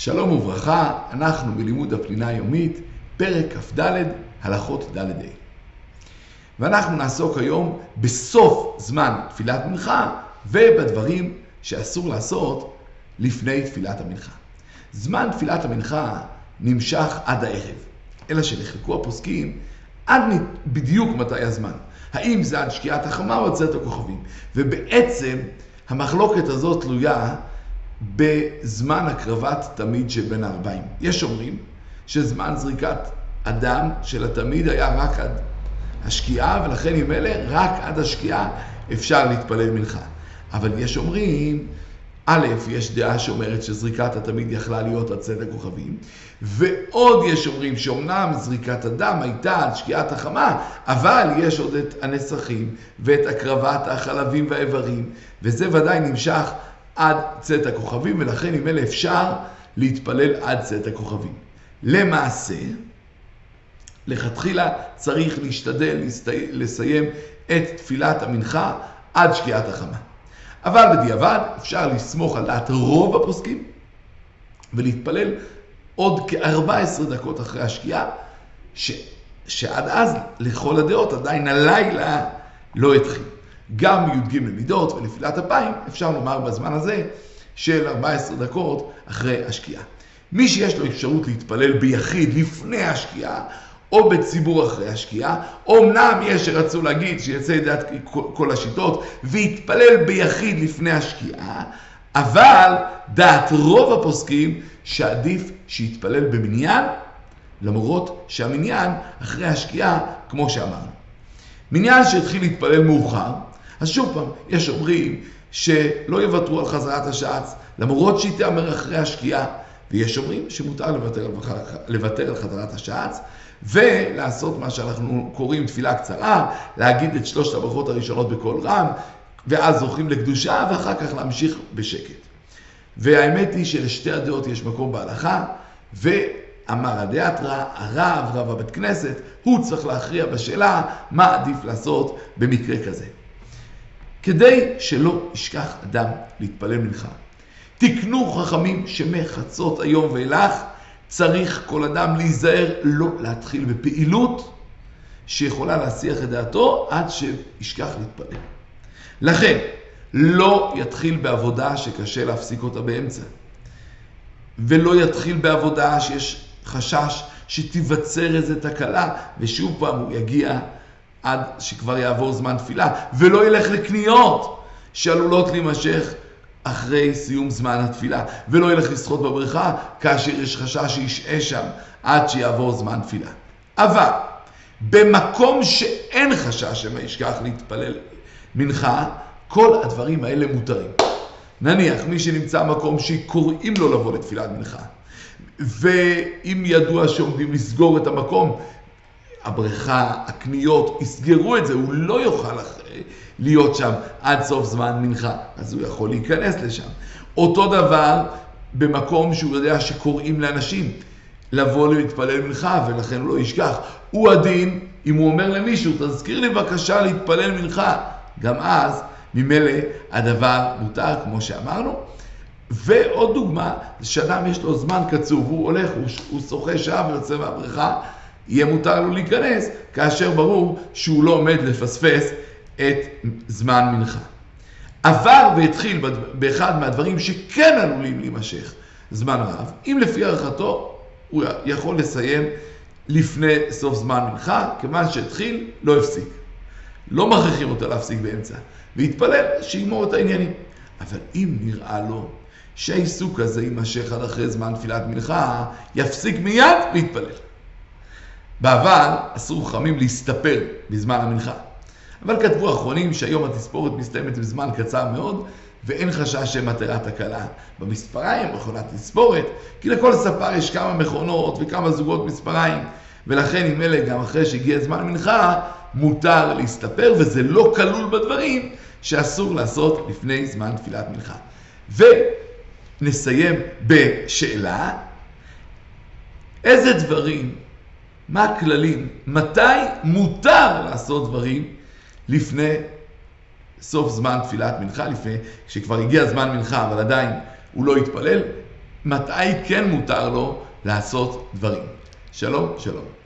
שלום וברכה, אנחנו בלימוד הפנינה היומית, פרק כ"ד, הלכות ד'. ואנחנו נעסוק היום בסוף זמן תפילת מנחה ובדברים שאסור לעשות לפני תפילת המנחה. זמן תפילת המנחה נמשך עד הערב, אלא שנחלקו הפוסקים עד בדיוק מתי הזמן. האם זה עד שקיעת החמה או עד צאת הכוכבים. ובעצם המחלוקת הזאת תלויה בזמן הקרבת תמיד שבין הארבעים. יש אומרים שזמן זריקת הדם של התמיד היה רק עד השקיעה, ולכן עם אלה רק עד השקיעה אפשר להתפלל מנחה. אבל יש אומרים א', יש דעה שאומרת שזריקת התמיד יכלה להיות עד צאת הכוכבים, ועוד יש אומרים שאומנם זריקת הדם הייתה עד שקיעת החמה, אבל יש עוד את הנסכים ואת הקרבת החלבים והאיברים, וזה ודאי נמשך עד צאת הכוכבים, ולכן עם אלה אפשר להתפלל עד צאת הכוכבים. למעשה, לכתחילה צריך להשתדל לסיים את תפילת המנחה עד שקיעת החמה. אבל בדיעבד אפשר לסמוך על דעת רוב הפוסקים ולהתפלל עוד כ-14 דקות אחרי השקיעה, ש... שעד אז לכל הדעות עדיין הלילה לא התחיל. גם י"ג מידות ונפילת אפיים, אפשר לומר בזמן הזה של 14 דקות אחרי השקיעה. מי שיש לו אפשרות להתפלל ביחיד לפני השקיעה, או בציבור אחרי השקיעה, אמנם יש שרצו להגיד שיצא ידיעת כל השיטות ויתפלל ביחיד לפני השקיעה, אבל דעת רוב הפוסקים שעדיף שיתפלל במניין, למרות שהמניין אחרי השקיעה, כמו שאמרנו. מניין שהתחיל להתפלל מאוחר, אז שוב פעם, יש אומרים שלא יוותרו על חזרת השעץ, למרות שהיא תאמר אחרי השקיעה, ויש אומרים שמותר לוותר, לוותר על חזרת השעץ, ולעשות מה שאנחנו קוראים תפילה קצרה, להגיד את שלושת הברכות הראשונות בקול רם, ואז זוכים לקדושה, ואחר כך להמשיך בשקט. והאמת היא שלשתי הדעות יש מקום בהלכה, ואמר הדאתרא, הרב, רב הבית כנסת, הוא צריך להכריע בשאלה מה עדיף לעשות במקרה כזה. כדי שלא ישכח אדם להתפלל מנחה. תקנו חכמים שמחצות היום ואילך צריך כל אדם להיזהר לא להתחיל בפעילות שיכולה להסיח את דעתו עד שישכח להתפלל. לכן, לא יתחיל בעבודה שקשה להפסיק אותה באמצע. ולא יתחיל בעבודה שיש חשש שתיווצר איזו תקלה, ושוב פעם הוא יגיע עד שכבר יעבור זמן תפילה, ולא ילך לקניות שעלולות להימשך אחרי סיום זמן התפילה, ולא ילך לשחות בבריכה כאשר יש חשש שישעה שם עד שיעבור זמן תפילה. אבל במקום שאין חשש שמא ישכח להתפלל מנחה, כל הדברים האלה מותרים. נניח מי שנמצא במקום שקוראים לו לבוא לתפילת מנחה, ואם ידוע שעומדים לסגור את המקום, הבריכה, הקניות, יסגרו את זה, הוא לא יוכל להיות שם עד סוף זמן מנחה, אז הוא יכול להיכנס לשם. אותו דבר במקום שהוא יודע שקוראים לאנשים לבוא להתפלל מנחה, ולכן הוא לא ישכח. הוא הדין אם הוא אומר למישהו, תזכיר לי בבקשה להתפלל מנחה. גם אז, ממילא הדבר מותר, כמו שאמרנו. ועוד דוגמה, שאדם יש לו זמן קצוב, הוא הולך, הוא שוחה שעה ויוצא מהבריכה, יהיה מותר לו להיכנס, כאשר ברור שהוא לא עומד לפספס את זמן מנחה. עבר והתחיל באחד מהדברים שכן עלולים להימשך זמן רב, אם לפי הערכתו הוא יכול לסיים לפני סוף זמן מנחה, כיוון שהתחיל, לא הפסיק. לא מכריחים אותו להפסיק באמצע, והתפלל שיגמור את העניינים. אבל אם נראה לו שהעיסוק הזה יימשך עד אחרי זמן תפילת מנחה, יפסיק מיד ויתפלל. בעבר אסור חכמים להסתפר בזמן המנחה. אבל כתבו האחרונים שהיום התספורת מסתיימת בזמן קצר מאוד, ואין חשש שמטרה תקלה במספריים, מכונת תספורת, כי לכל ספר יש כמה מכונות וכמה זוגות מספריים, ולכן עם אלה גם אחרי שהגיע זמן מנחה, מותר להסתפר, וזה לא כלול בדברים שאסור לעשות לפני זמן תפילת מנחה. ונסיים בשאלה, איזה דברים מה הכללים, מתי מותר לעשות דברים לפני סוף זמן תפילת מנחה, לפני שכבר הגיע זמן מנחה אבל עדיין הוא לא התפלל, מתי כן מותר לו לעשות דברים. שלום, שלום.